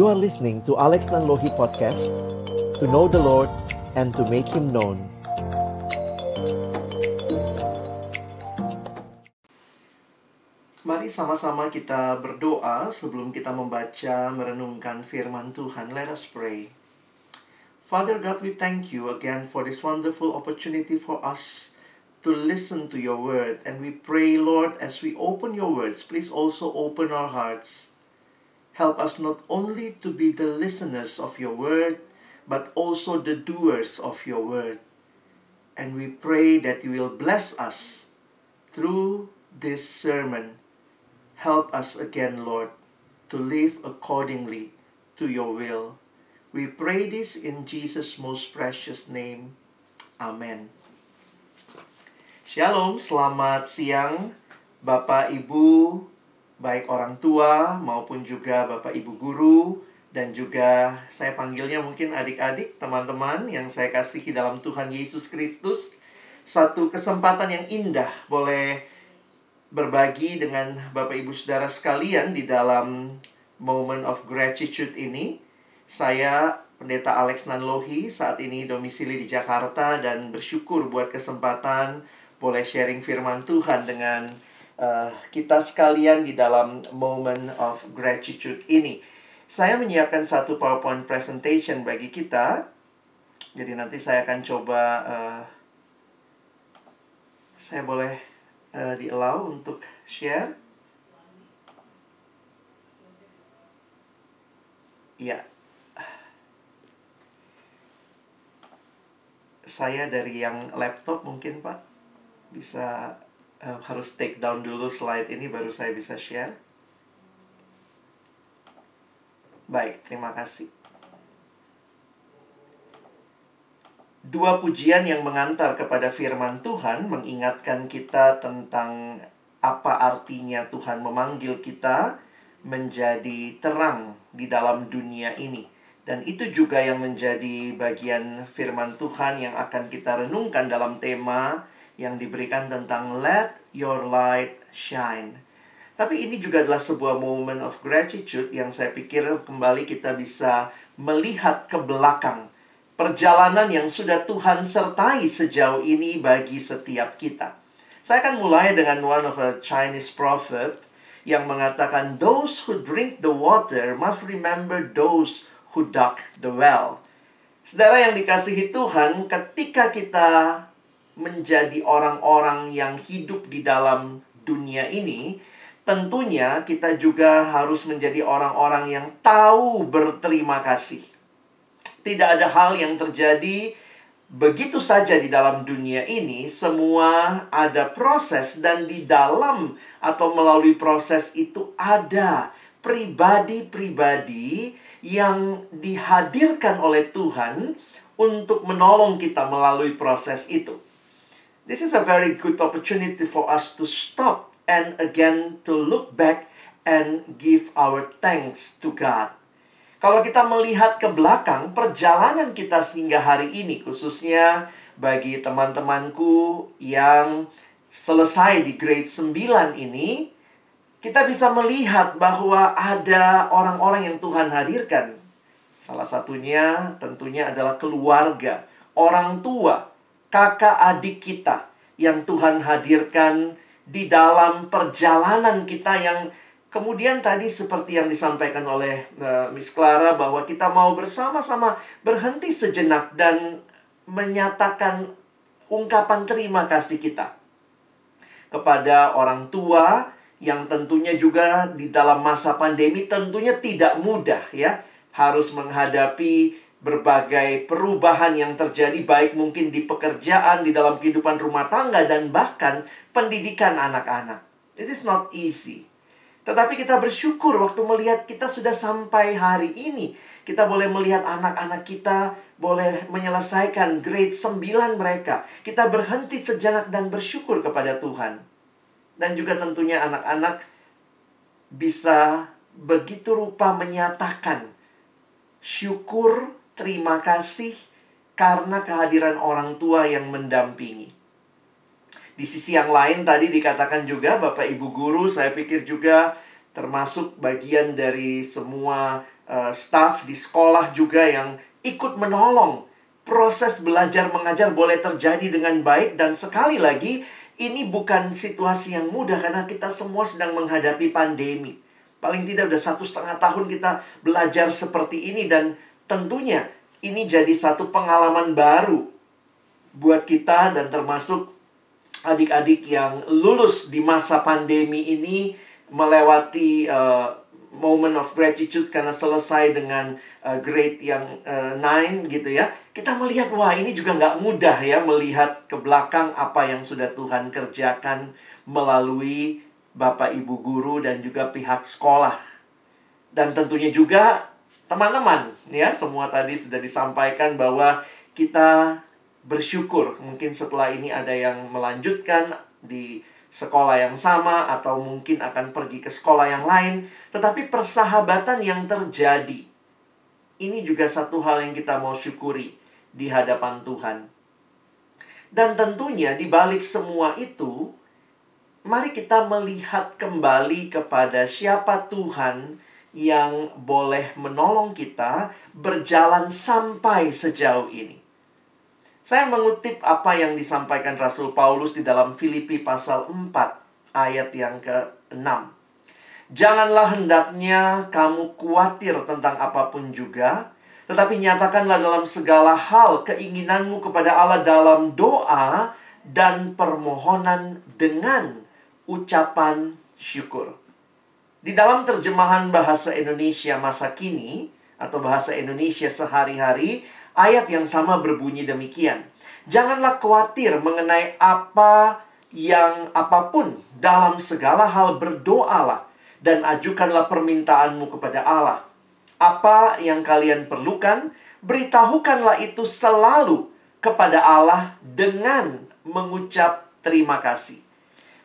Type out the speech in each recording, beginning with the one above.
You are listening to Alex Nanlohi Podcast To know the Lord and to make Him known Mari sama-sama kita berdoa sebelum kita membaca merenungkan firman Tuhan. Let us pray. Father God, we thank you again for this wonderful opportunity for us to listen to your word. And we pray, Lord, as we open your words, please also open our hearts. Help us not only to be the listeners of your word, but also the doers of your word. And we pray that you will bless us through this sermon. Help us again, Lord, to live accordingly to your will. We pray this in Jesus' most precious name. Amen. Shalom, selamat siang Bapak Ibu, baik orang tua maupun juga Bapak Ibu guru dan juga saya panggilnya mungkin adik-adik, teman-teman yang saya kasihi dalam Tuhan Yesus Kristus. Satu kesempatan yang indah boleh berbagi dengan Bapak Ibu Saudara sekalian di dalam Moment of Gratitude ini. Saya Pendeta Alex Nanlohi saat ini domisili di Jakarta dan bersyukur buat kesempatan boleh sharing firman Tuhan dengan uh, kita sekalian di dalam Moment of Gratitude ini. Saya menyiapkan satu PowerPoint presentation bagi kita. Jadi nanti saya akan coba uh, saya boleh uh, di allow untuk share. Ya. Saya dari yang laptop mungkin Pak bisa uh, harus take down dulu slide ini baru saya bisa share. Baik, terima kasih. Dua pujian yang mengantar kepada firman Tuhan mengingatkan kita tentang apa artinya Tuhan memanggil kita menjadi terang di dalam dunia ini. Dan itu juga yang menjadi bagian firman Tuhan yang akan kita renungkan dalam tema yang diberikan tentang let your light shine. Tapi ini juga adalah sebuah moment of gratitude yang saya pikir kembali kita bisa melihat ke belakang perjalanan yang sudah Tuhan sertai sejauh ini bagi setiap kita. Saya akan mulai dengan one of a Chinese proverb yang mengatakan those who drink the water must remember those who dug the well. Saudara yang dikasihi Tuhan, ketika kita menjadi orang-orang yang hidup di dalam dunia ini, tentunya kita juga harus menjadi orang-orang yang tahu berterima kasih. Tidak ada hal yang terjadi begitu saja di dalam dunia ini, semua ada proses, dan di dalam atau melalui proses itu ada pribadi-pribadi yang dihadirkan oleh Tuhan untuk menolong kita melalui proses itu. This is a very good opportunity for us to stop and again to look back and give our thanks to God. Kalau kita melihat ke belakang perjalanan kita sehingga hari ini khususnya bagi teman-temanku yang selesai di grade 9 ini kita bisa melihat bahwa ada orang-orang yang Tuhan hadirkan. Salah satunya tentunya adalah keluarga, orang tua, kakak adik kita yang Tuhan hadirkan di dalam perjalanan kita yang kemudian tadi seperti yang disampaikan oleh uh, Miss Clara bahwa kita mau bersama-sama berhenti sejenak dan menyatakan ungkapan terima kasih kita kepada orang tua yang tentunya juga di dalam masa pandemi tentunya tidak mudah ya harus menghadapi berbagai perubahan yang terjadi baik mungkin di pekerjaan, di dalam kehidupan rumah tangga dan bahkan pendidikan anak-anak. This is not easy. Tetapi kita bersyukur waktu melihat kita sudah sampai hari ini. Kita boleh melihat anak-anak kita boleh menyelesaikan grade 9 mereka. Kita berhenti sejenak dan bersyukur kepada Tuhan. Dan juga tentunya anak-anak bisa begitu rupa menyatakan syukur terima kasih karena kehadiran orang tua yang mendampingi. Di sisi yang lain tadi dikatakan juga Bapak Ibu guru saya pikir juga termasuk bagian dari semua uh, staff di sekolah juga yang ikut menolong proses belajar mengajar boleh terjadi dengan baik dan sekali lagi ini bukan situasi yang mudah karena kita semua sedang menghadapi pandemi. Paling tidak udah satu setengah tahun kita belajar seperti ini dan tentunya ini jadi satu pengalaman baru buat kita dan termasuk adik-adik yang lulus di masa pandemi ini melewati uh, moment of gratitude karena selesai dengan uh, grade yang uh, gitu ya. Kita melihat wah ini juga nggak mudah ya melihat ke belakang apa yang sudah Tuhan kerjakan melalui Bapak Ibu guru dan juga pihak sekolah. Dan tentunya juga teman-teman ya semua tadi sudah disampaikan bahwa kita bersyukur mungkin setelah ini ada yang melanjutkan di sekolah yang sama atau mungkin akan pergi ke sekolah yang lain, tetapi persahabatan yang terjadi ini juga satu hal yang kita mau syukuri di hadapan Tuhan. Dan tentunya di balik semua itu, mari kita melihat kembali kepada siapa Tuhan yang boleh menolong kita berjalan sampai sejauh ini. Saya mengutip apa yang disampaikan Rasul Paulus di dalam Filipi pasal 4 ayat yang ke-6. Janganlah hendaknya kamu khawatir tentang apa pun juga, tetapi nyatakanlah dalam segala hal keinginanmu kepada Allah dalam doa dan permohonan dengan ucapan syukur. Di dalam terjemahan bahasa Indonesia masa kini atau bahasa Indonesia sehari-hari, Ayat yang sama berbunyi demikian. Janganlah khawatir mengenai apa yang apa pun dalam segala hal berdoalah dan ajukanlah permintaanmu kepada Allah. Apa yang kalian perlukan, beritahukanlah itu selalu kepada Allah dengan mengucap terima kasih.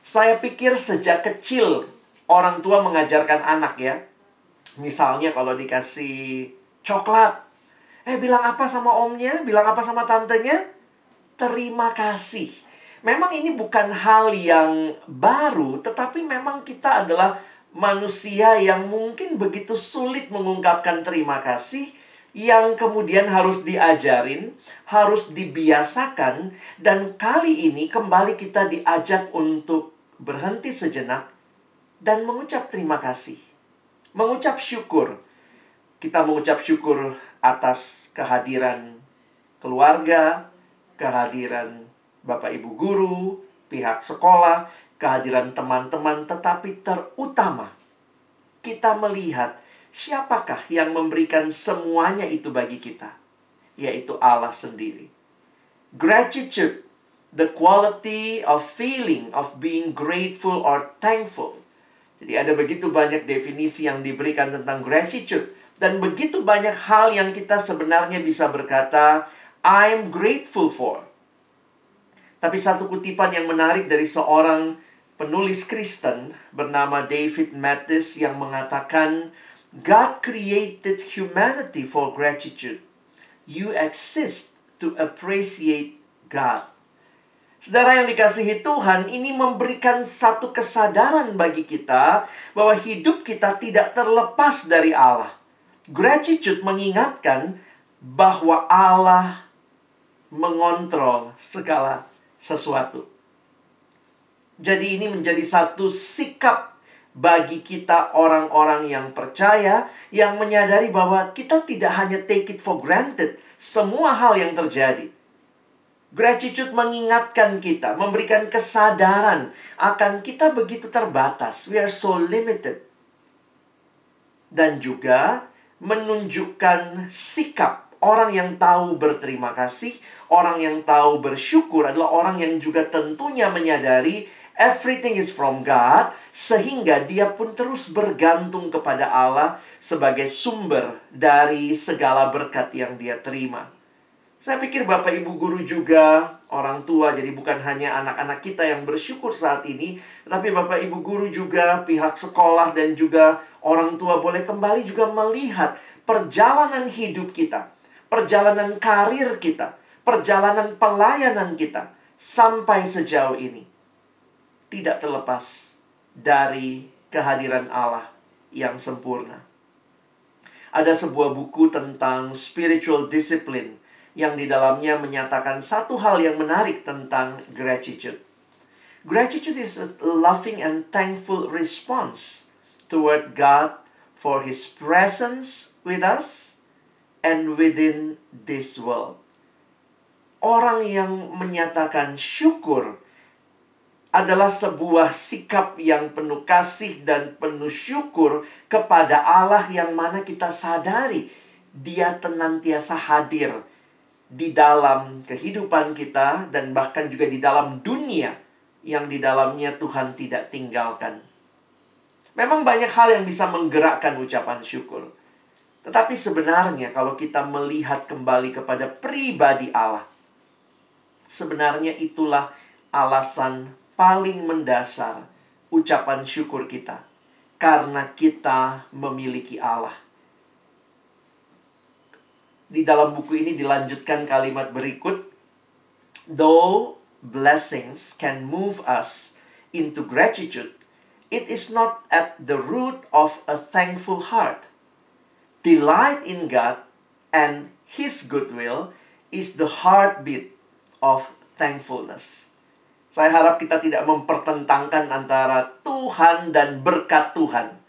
Saya pikir sejak kecil orang tua mengajarkan anak ya. Misalnya kalau dikasih coklat, Eh bilang apa sama omnya? Bilang apa sama tantenya? Terima kasih. Memang ini bukan hal yang baru, tetapi memang kita adalah manusia yang mungkin begitu sulit mengungkapkan terima kasih yang kemudian harus diajarin, harus dibiasakan dan kali ini kembali kita diajak untuk berhenti sejenak dan mengucap terima kasih. Mengucap syukur kita mengucap syukur atas kehadiran keluarga, kehadiran Bapak Ibu guru, pihak sekolah, kehadiran teman-teman, tetapi terutama kita melihat siapakah yang memberikan semuanya itu bagi kita, yaitu Allah sendiri. Gratitude, the quality of feeling of being grateful or thankful. Jadi ada begitu banyak definisi yang diberikan tentang gratitude. Dan begitu banyak hal yang kita sebenarnya bisa berkata, I'm grateful for. Tapi satu kutipan yang menarik dari seorang penulis Kristen bernama David Mathis yang mengatakan, God created humanity for gratitude. You exist to appreciate God. Saudara yang dikasihi Tuhan, ini memberikan satu kesadaran bagi kita bahwa hidup kita tidak terlepas dari Allah. Gratitude mengingatkan bahwa Allah mengontrol segala sesuatu. Jadi ini menjadi satu sikap bagi kita orang-orang yang percaya yang menyadari bahwa kita tidak hanya take it for granted semua hal yang terjadi. Gratitude mengingatkan kita, memberikan kesadaran akan kita begitu terbatas. We are so limited. Dan juga menunjukkan sikap orang yang tahu berterima kasih, orang yang tahu bersyukur adalah orang yang juga tentunya menyadari everything is from God sehingga dia pun terus bergantung kepada Allah sebagai sumber dari segala berkat yang dia terima. Saya pikir Bapak Ibu guru juga orang tua jadi bukan hanya anak-anak kita yang bersyukur saat ini, tapi Bapak Ibu guru juga pihak sekolah dan juga orang tua boleh kembali juga melihat perjalanan hidup kita, perjalanan karir kita, perjalanan pelayanan kita sampai sejauh ini tidak terlepas dari kehadiran Allah yang sempurna. ada sebuah buku tentang spiritual discipline yang di dalamnya menyatakan satu hal yang menarik tentang gratitude. Gratitude is a loving and thankful response toward God for his presence with us and within this world. Orang yang menyatakan syukur adalah sebuah sikap yang penuh kasih dan penuh syukur kepada Allah yang mana kita sadari dia tenantiasa hadir di dalam kehidupan kita dan bahkan juga di dalam dunia yang di dalamnya Tuhan tidak tinggalkan. Memang banyak hal yang bisa menggerakkan ucapan syukur. Tetapi sebenarnya kalau kita melihat kembali kepada pribadi Allah, sebenarnya itulah alasan paling mendasar ucapan syukur kita karena kita memiliki Allah. Di dalam buku ini dilanjutkan kalimat berikut, though blessings can move us into gratitude, it is not at the root of a thankful heart. Delight in God and His goodwill is the heartbeat of thankfulness. Saya harap kita tidak mempertentangkan antara Tuhan dan berkat Tuhan.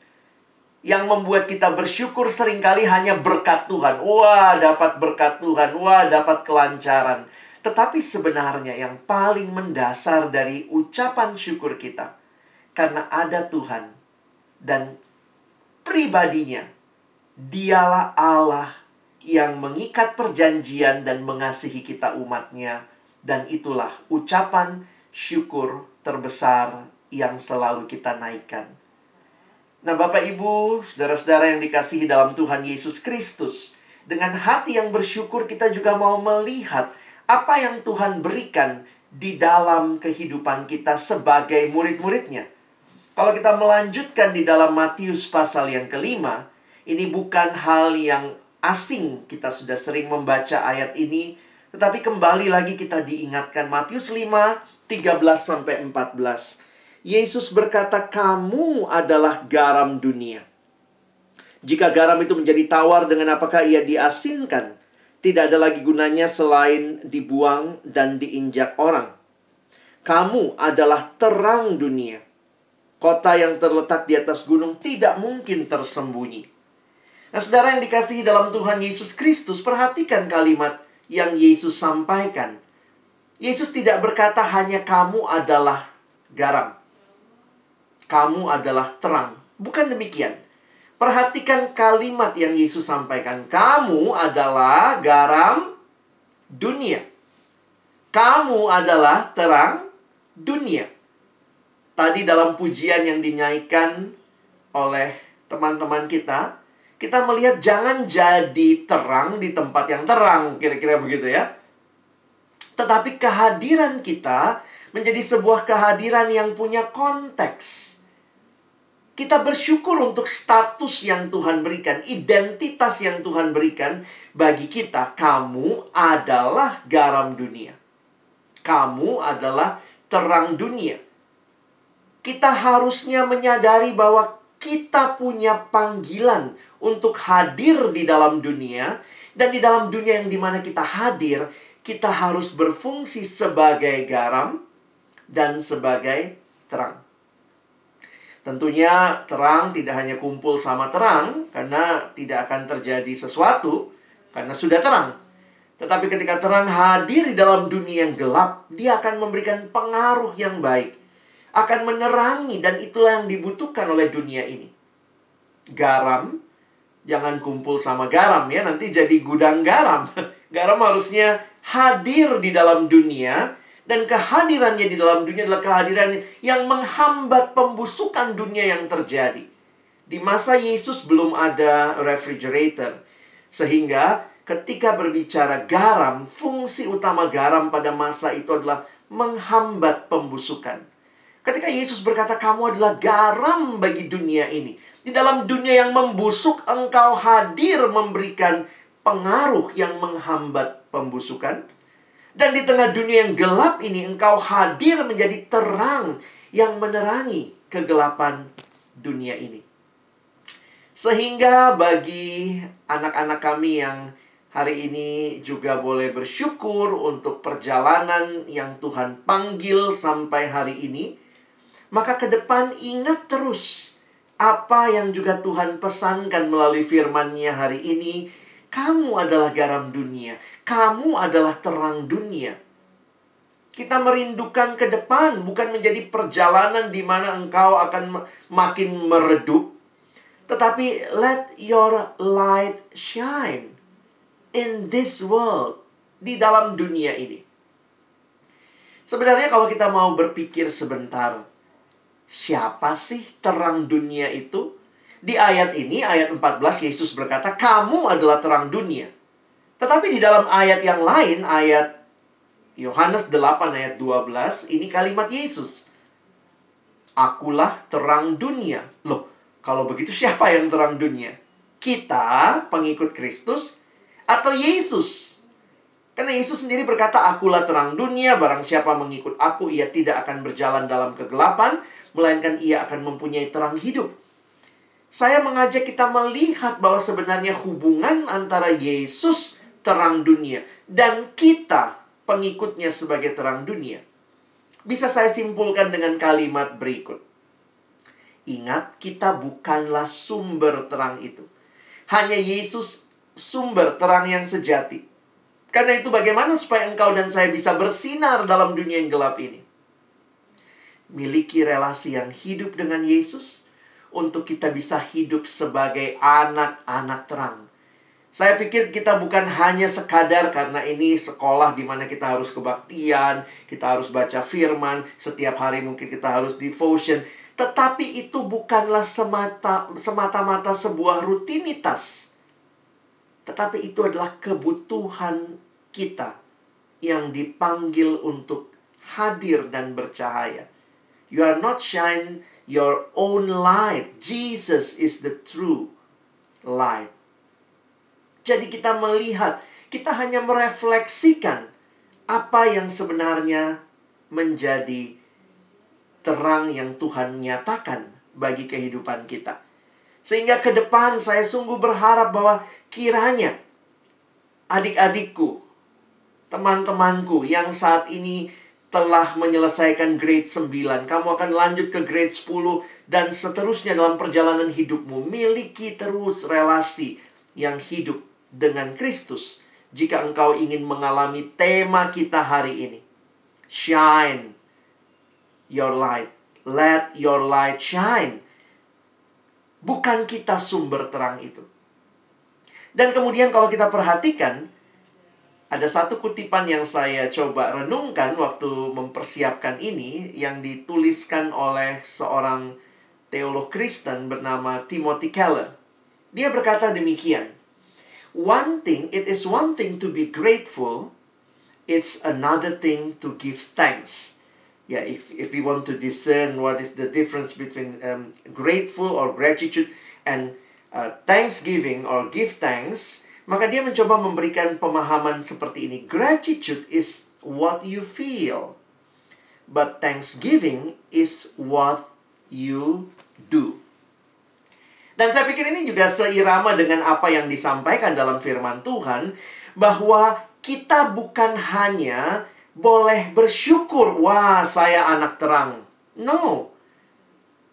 Yang membuat kita bersyukur sering kali hanya berkat Tuhan. Wah, dapat berkat Tuhan. Wah, dapat kelancaran. Tetapi sebenarnya yang paling mendasar dari ucapan syukur kita. Karena ada Tuhan. Dan pribadinya. Dialah Allah yang mengikat perjanjian dan mengasihi kita umatnya. Dan itulah ucapan syukur terbesar yang selalu kita naikkan. Nah, Bapak Ibu, saudara-saudara yang dikasihi dalam Tuhan Yesus Kristus, dengan hati yang bersyukur kita juga mau melihat apa yang Tuhan berikan di dalam kehidupan kita sebagai murid-muridnya. Kalau kita melanjutkan di dalam Matius pasal yang kelima, ini bukan hal yang asing. Kita sudah sering membaca ayat ini, tetapi kembali lagi kita diingatkan Matius 5 13 sampai 14. Yesus berkata, "Kamu adalah garam dunia." Jika garam itu menjadi tawar dengan apakah ia diasinkan, tidak ada lagi gunanya selain dibuang dan diinjak orang. Kamu adalah terang dunia. Kota yang terletak di atas gunung tidak mungkin tersembunyi. Nah, saudara yang dikasihi dalam Tuhan Yesus Kristus, perhatikan kalimat yang Yesus sampaikan. Yesus tidak berkata hanya kamu adalah garam. Kamu adalah terang. Bukan demikian. Perhatikan kalimat yang Yesus sampaikan. Kamu adalah garam dunia. Kamu adalah terang dunia. Tadi dalam pujian yang dinyanyikan oleh teman-teman kita, kita melihat jangan jadi terang di tempat yang terang, kira-kira begitu ya. Tetapi kehadiran kita menjadi sebuah kehadiran yang punya konteks. Kita bersyukur untuk status yang Tuhan berikan, identitas yang Tuhan berikan bagi kita. Kamu adalah garam dunia. Kamu adalah terang dunia. Kita harusnya menyadari bahwa kita punya panggilan untuk hadir di dalam dunia dan di dalam dunia yang di mana kita hadir, kita harus berfungsi sebagai garam dan sebagai terang. Tentunya terang tidak hanya kumpul sama terang karena tidak akan terjadi sesuatu karena sudah terang. Tetapi ketika terang hadir di dalam dunia yang gelap, dia akan memberikan pengaruh yang baik. Akan menerangi dan itulah yang dibutuhkan oleh dunia ini. Garam jangan kumpul sama garam ya, nanti jadi gudang garam. garam harusnya hadir di dalam dunia dan kehadirannya di dalam dunia adalah kehadiran yang menghambat pembusukan dunia yang terjadi. Di masa Yesus belum ada refrigerator. Sehingga ketika berbicara garam, fungsi utama garam pada masa itu adalah menghambat pembusukan. Ketika Yesus berkata, "Kamu adalah garam bagi dunia ini." Di dalam dunia yang membusuk, engkau hadir memberikan pengaruh yang menghambat pembusukan. Dan di tengah dunia yang gelap ini, engkau hadir menjadi terang yang menerangi kegelapan dunia ini. Sehingga bagi anak-anak kami yang hari ini juga boleh bersyukur untuk perjalanan yang Tuhan panggil sampai hari ini, maka ke depan ingat terus apa yang juga Tuhan pesankan melalui firman-Nya hari ini. Kamu adalah garam dunia, kamu adalah terang dunia. Kita merindukan ke depan, bukan menjadi perjalanan di mana engkau akan makin meredup, tetapi let your light shine in this world, di dalam dunia ini. Sebenarnya, kalau kita mau berpikir sebentar, siapa sih terang dunia itu? Di ayat ini, ayat 14, Yesus berkata, "Kamu adalah terang dunia." Tetapi di dalam ayat yang lain, ayat Yohanes 8 ayat 12, ini kalimat Yesus. Akulah terang dunia. Loh, kalau begitu siapa yang terang dunia? Kita, pengikut Kristus, atau Yesus? Karena Yesus sendiri berkata, Akulah terang dunia, barang siapa mengikut aku, ia tidak akan berjalan dalam kegelapan, melainkan ia akan mempunyai terang hidup. Saya mengajak kita melihat bahwa sebenarnya hubungan antara Yesus terang dunia dan kita pengikutnya sebagai terang dunia. Bisa saya simpulkan dengan kalimat berikut. Ingat, kita bukanlah sumber terang itu. Hanya Yesus sumber terang yang sejati. Karena itu bagaimana supaya engkau dan saya bisa bersinar dalam dunia yang gelap ini? Miliki relasi yang hidup dengan Yesus untuk kita bisa hidup sebagai anak-anak terang saya pikir kita bukan hanya sekadar karena ini sekolah di mana kita harus kebaktian, kita harus baca firman, setiap hari mungkin kita harus devotion, tetapi itu bukanlah semata semata-mata sebuah rutinitas. Tetapi itu adalah kebutuhan kita yang dipanggil untuk hadir dan bercahaya. You are not shine your own light. Jesus is the true light. Jadi kita melihat, kita hanya merefleksikan apa yang sebenarnya menjadi terang yang Tuhan nyatakan bagi kehidupan kita. Sehingga ke depan saya sungguh berharap bahwa kiranya adik-adikku, teman-temanku yang saat ini telah menyelesaikan grade 9, kamu akan lanjut ke grade 10 dan seterusnya dalam perjalanan hidupmu. Miliki terus relasi yang hidup dengan Kristus jika engkau ingin mengalami tema kita hari ini. Shine your light. Let your light shine. Bukan kita sumber terang itu. Dan kemudian kalau kita perhatikan, ada satu kutipan yang saya coba renungkan waktu mempersiapkan ini yang dituliskan oleh seorang teolog Kristen bernama Timothy Keller. Dia berkata demikian, one thing, it is one thing to be grateful, it's another thing to give thanks. Yeah, if, if we want to discern what is the difference between um, grateful or gratitude and uh, thanksgiving or give thanks, maka dia mencoba memberikan pemahaman seperti ini. Gratitude is what you feel, but thanksgiving is what you do. Dan saya pikir ini juga seirama dengan apa yang disampaikan dalam firman Tuhan bahwa kita bukan hanya boleh bersyukur, wah saya anak terang. No.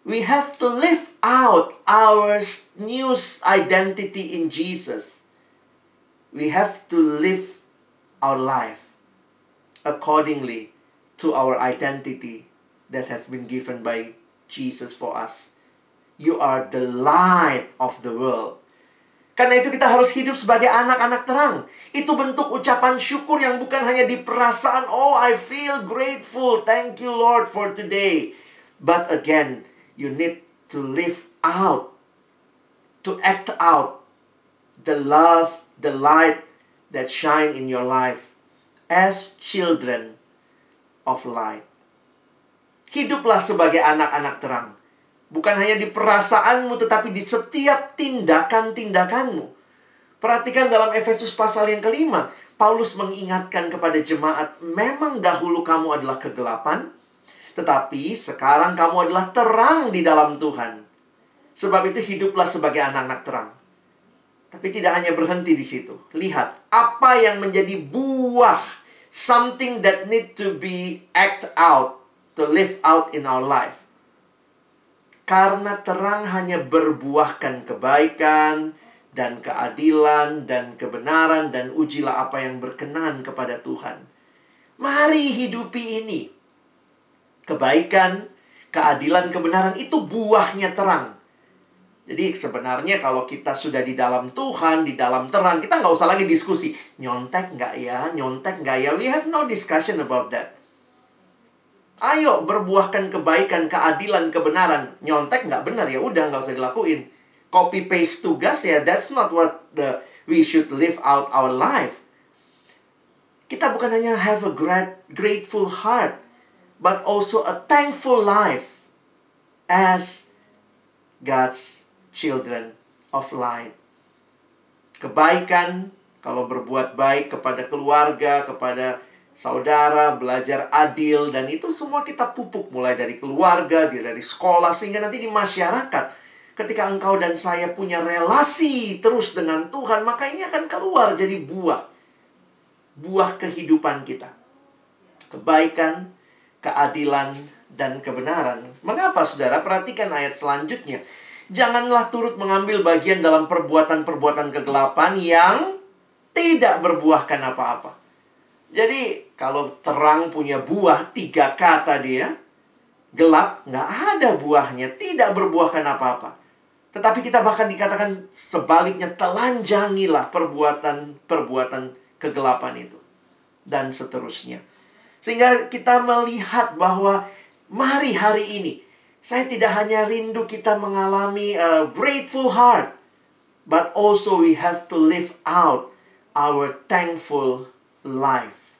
We have to live out our new identity in Jesus. We have to live our life accordingly to our identity that has been given by Jesus for us. You are the light of the world. Karena itu kita harus hidup sebagai anak-anak terang. Itu bentuk ucapan syukur yang bukan hanya di perasaan, oh I feel grateful, thank you Lord for today. But again, you need to live out, to act out the love, the light that shine in your life as children of light. Hiduplah sebagai anak-anak terang. Bukan hanya di perasaanmu, tetapi di setiap tindakan-tindakanmu. Perhatikan dalam Efesus pasal yang kelima, Paulus mengingatkan kepada jemaat, memang dahulu kamu adalah kegelapan, tetapi sekarang kamu adalah terang di dalam Tuhan. Sebab itu hiduplah sebagai anak-anak terang. Tapi tidak hanya berhenti di situ. Lihat apa yang menjadi buah something that need to be act out to live out in our life. Karena terang hanya berbuahkan kebaikan dan keadilan dan kebenaran dan ujilah apa yang berkenan kepada Tuhan. Mari hidupi ini. Kebaikan, keadilan, kebenaran itu buahnya terang. Jadi sebenarnya kalau kita sudah di dalam Tuhan, di dalam terang, kita nggak usah lagi diskusi. Nyontek nggak ya? Nyontek nggak ya? We have no discussion about that. Ayo berbuahkan kebaikan, keadilan, kebenaran. Nyontek nggak benar ya udah nggak usah dilakuin. Copy paste tugas ya, that's not what the we should live out our life. Kita bukan hanya have a great, grateful heart, but also a thankful life as God's children of light. Kebaikan, kalau berbuat baik kepada keluarga, kepada saudara, belajar adil, dan itu semua kita pupuk mulai dari keluarga, dari sekolah, sehingga nanti di masyarakat. Ketika engkau dan saya punya relasi terus dengan Tuhan, maka ini akan keluar jadi buah. Buah kehidupan kita. Kebaikan, keadilan, dan kebenaran. Mengapa saudara? Perhatikan ayat selanjutnya janganlah turut mengambil bagian dalam perbuatan-perbuatan kegelapan yang tidak berbuahkan apa-apa. Jadi, kalau terang punya buah, tiga kata dia, gelap nggak ada buahnya, tidak berbuahkan apa-apa. Tetapi kita bahkan dikatakan sebaliknya telanjangilah perbuatan-perbuatan kegelapan itu. Dan seterusnya. Sehingga kita melihat bahwa mari hari ini saya tidak hanya rindu kita mengalami a grateful heart, but also we have to live out our thankful life.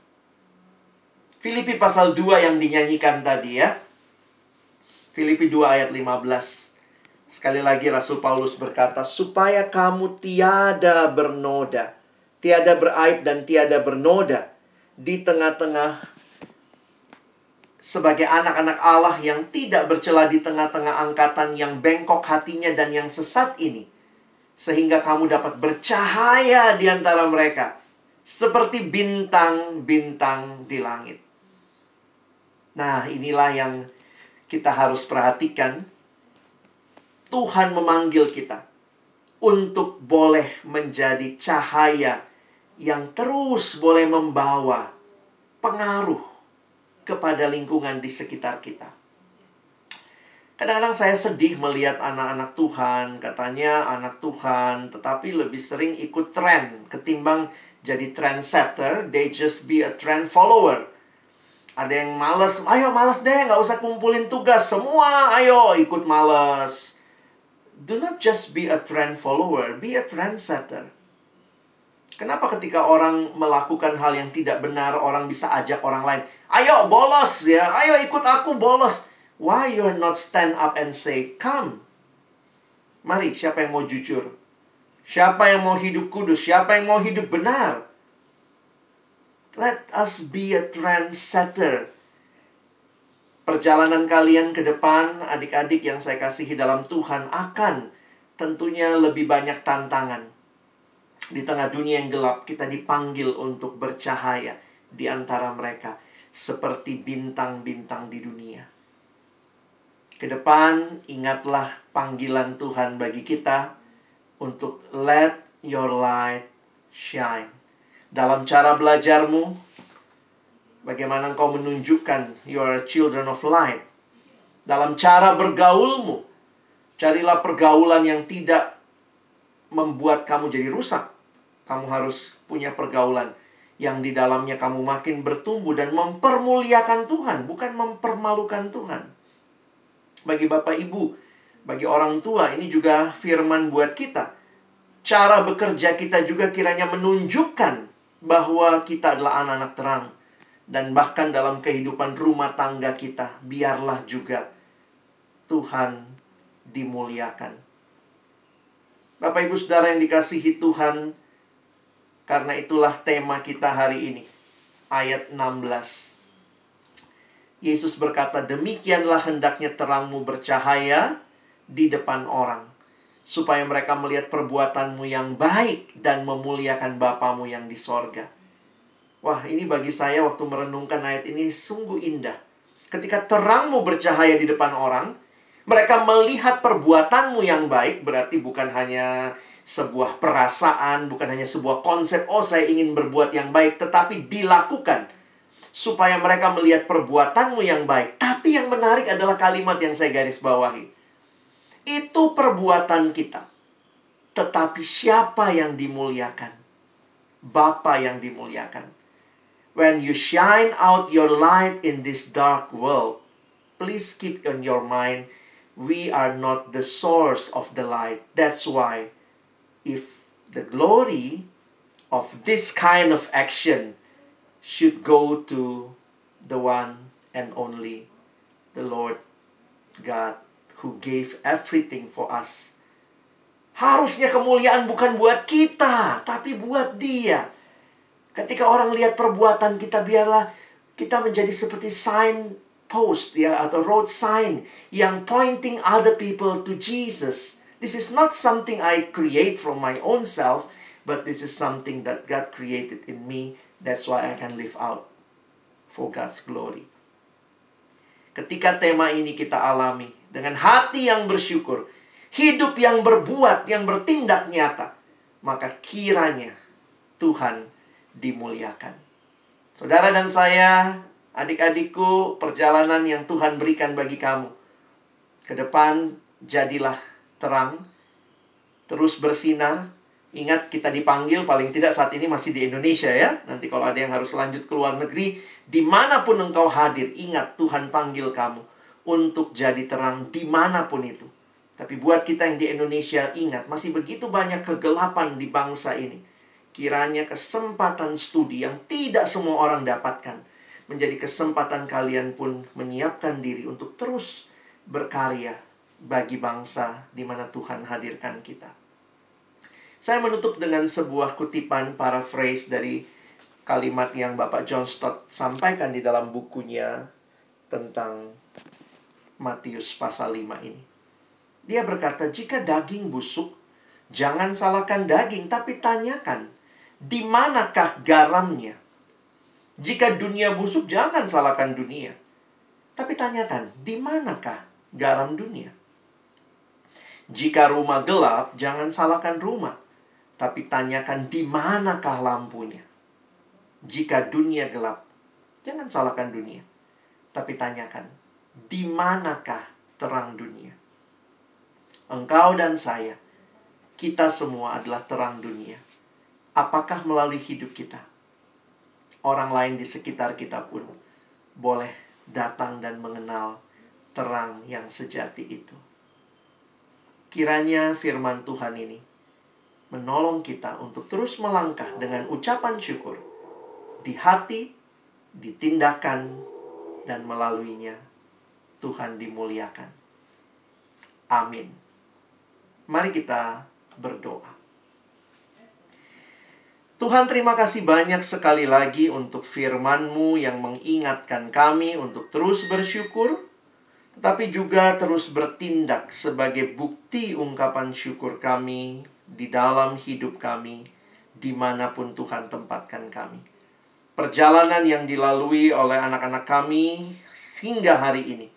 Filipi pasal 2 yang dinyanyikan tadi ya. Filipi 2 ayat 15. Sekali lagi Rasul Paulus berkata, supaya kamu tiada bernoda, tiada beraib dan tiada bernoda di tengah-tengah sebagai anak-anak Allah yang tidak bercela di tengah-tengah angkatan yang bengkok hatinya dan yang sesat ini. Sehingga kamu dapat bercahaya di antara mereka. Seperti bintang-bintang di langit. Nah, inilah yang kita harus perhatikan. Tuhan memanggil kita untuk boleh menjadi cahaya yang terus boleh membawa pengaruh kepada lingkungan di sekitar kita. Kadang-kadang saya sedih melihat anak-anak Tuhan, katanya anak Tuhan, tetapi lebih sering ikut tren ketimbang jadi trendsetter, they just be a trend follower. Ada yang males, ayo males deh, nggak usah kumpulin tugas, semua ayo ikut males. Do not just be a trend follower, be a trendsetter. Kenapa ketika orang melakukan hal yang tidak benar, orang bisa ajak orang lain, Ayo bolos ya, ayo ikut aku bolos. Why you're not stand up and say, come. Mari, siapa yang mau jujur? Siapa yang mau hidup kudus? Siapa yang mau hidup benar? Let us be a trendsetter. Perjalanan kalian ke depan, adik-adik yang saya kasihi dalam Tuhan, akan tentunya lebih banyak tantangan. Di tengah dunia yang gelap, kita dipanggil untuk bercahaya di antara mereka seperti bintang-bintang di dunia. Ke depan, ingatlah panggilan Tuhan bagi kita untuk let your light shine. Dalam cara belajarmu, bagaimana engkau menunjukkan you are children of light. Dalam cara bergaulmu, carilah pergaulan yang tidak membuat kamu jadi rusak. Kamu harus punya pergaulan yang di dalamnya kamu makin bertumbuh dan mempermuliakan Tuhan, bukan mempermalukan Tuhan. Bagi Bapak Ibu, bagi orang tua, ini juga firman buat kita. Cara bekerja kita juga kiranya menunjukkan bahwa kita adalah anak-anak terang. Dan bahkan dalam kehidupan rumah tangga kita, biarlah juga Tuhan dimuliakan. Bapak Ibu Saudara yang dikasihi Tuhan, karena itulah tema kita hari ini. Ayat 16. Yesus berkata, "Demikianlah hendaknya terangmu bercahaya di depan orang, supaya mereka melihat perbuatanmu yang baik dan memuliakan Bapamu yang di sorga. Wah, ini bagi saya waktu merenungkan ayat ini sungguh indah. Ketika terangmu bercahaya di depan orang, mereka melihat perbuatanmu yang baik, berarti bukan hanya sebuah perasaan, bukan hanya sebuah konsep, oh saya ingin berbuat yang baik, tetapi dilakukan supaya mereka melihat perbuatanmu yang baik. Tapi yang menarik adalah kalimat yang saya garis bawahi. Itu perbuatan kita. Tetapi siapa yang dimuliakan? Bapa yang dimuliakan. When you shine out your light in this dark world, please keep in your mind we are not the source of the light. That's why if the glory of this kind of action should go to the one and only the Lord God who gave everything for us. Harusnya kemuliaan bukan buat kita, tapi buat Dia. Ketika orang lihat perbuatan kita, biarlah kita menjadi seperti sign post ya atau road sign yang pointing other people to Jesus. This is not something I create from my own self, but this is something that God created in me. That's why I can live out for God's glory. Ketika tema ini kita alami dengan hati yang bersyukur, hidup yang berbuat, yang bertindak nyata, maka kiranya Tuhan dimuliakan. Saudara dan saya adik-adikku, perjalanan yang Tuhan berikan bagi kamu. Ke depan, jadilah terang, terus bersinar. Ingat, kita dipanggil paling tidak saat ini masih di Indonesia ya. Nanti kalau ada yang harus lanjut ke luar negeri, di mana pun engkau hadir, ingat Tuhan panggil kamu untuk jadi terang di mana pun itu. Tapi buat kita yang di Indonesia, ingat, masih begitu banyak kegelapan di bangsa ini. Kiranya kesempatan studi yang tidak semua orang dapatkan menjadi kesempatan kalian pun menyiapkan diri untuk terus berkarya bagi bangsa di mana Tuhan hadirkan kita. Saya menutup dengan sebuah kutipan paraphrase dari kalimat yang Bapak John Stott sampaikan di dalam bukunya tentang Matius pasal 5 ini. Dia berkata, jika daging busuk, jangan salahkan daging, tapi tanyakan, di manakah garamnya? Jika dunia busuk, jangan salahkan dunia. Tapi tanyakan, di manakah garam dunia? Jika rumah gelap, jangan salahkan rumah. Tapi tanyakan, di manakah lampunya? Jika dunia gelap, jangan salahkan dunia. Tapi tanyakan, di manakah terang dunia? Engkau dan saya, kita semua adalah terang dunia. Apakah melalui hidup kita? orang lain di sekitar kita pun boleh datang dan mengenal terang yang sejati itu. Kiranya firman Tuhan ini menolong kita untuk terus melangkah dengan ucapan syukur di hati, di tindakan, dan melaluinya Tuhan dimuliakan. Amin. Mari kita berdoa. Tuhan terima kasih banyak sekali lagi untuk firman-Mu yang mengingatkan kami untuk terus bersyukur, tetapi juga terus bertindak sebagai bukti ungkapan syukur kami di dalam hidup kami, di mana pun Tuhan tempatkan kami. Perjalanan yang dilalui oleh anak-anak kami hingga hari ini.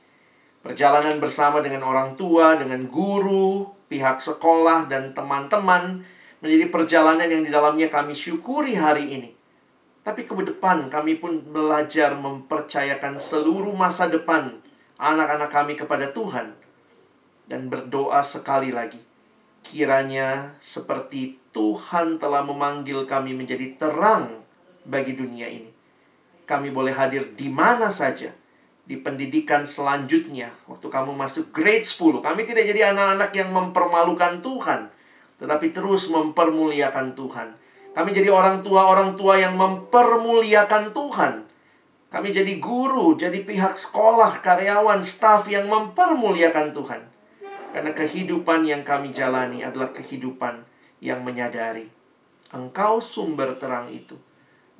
Perjalanan bersama dengan orang tua, dengan guru, pihak sekolah, dan teman-teman menjadi perjalanan yang di dalamnya kami syukuri hari ini. Tapi ke depan kami pun belajar mempercayakan seluruh masa depan anak-anak kami kepada Tuhan. Dan berdoa sekali lagi. Kiranya seperti Tuhan telah memanggil kami menjadi terang bagi dunia ini. Kami boleh hadir di mana saja. Di pendidikan selanjutnya. Waktu kamu masuk grade 10. Kami tidak jadi anak-anak yang mempermalukan Tuhan tetapi terus mempermuliakan Tuhan. Kami jadi orang tua-orang tua yang mempermuliakan Tuhan. Kami jadi guru, jadi pihak sekolah, karyawan, staf yang mempermuliakan Tuhan. Karena kehidupan yang kami jalani adalah kehidupan yang menyadari Engkau sumber terang itu.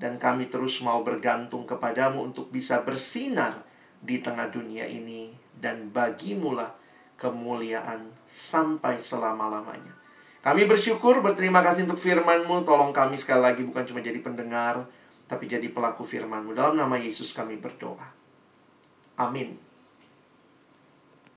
Dan kami terus mau bergantung kepadamu untuk bisa bersinar di tengah dunia ini. Dan bagimulah kemuliaan sampai selama-lamanya. Kami bersyukur, berterima kasih untuk firman-Mu. Tolong kami sekali lagi bukan cuma jadi pendengar, tapi jadi pelaku firman-Mu. Dalam nama Yesus kami berdoa. Amin.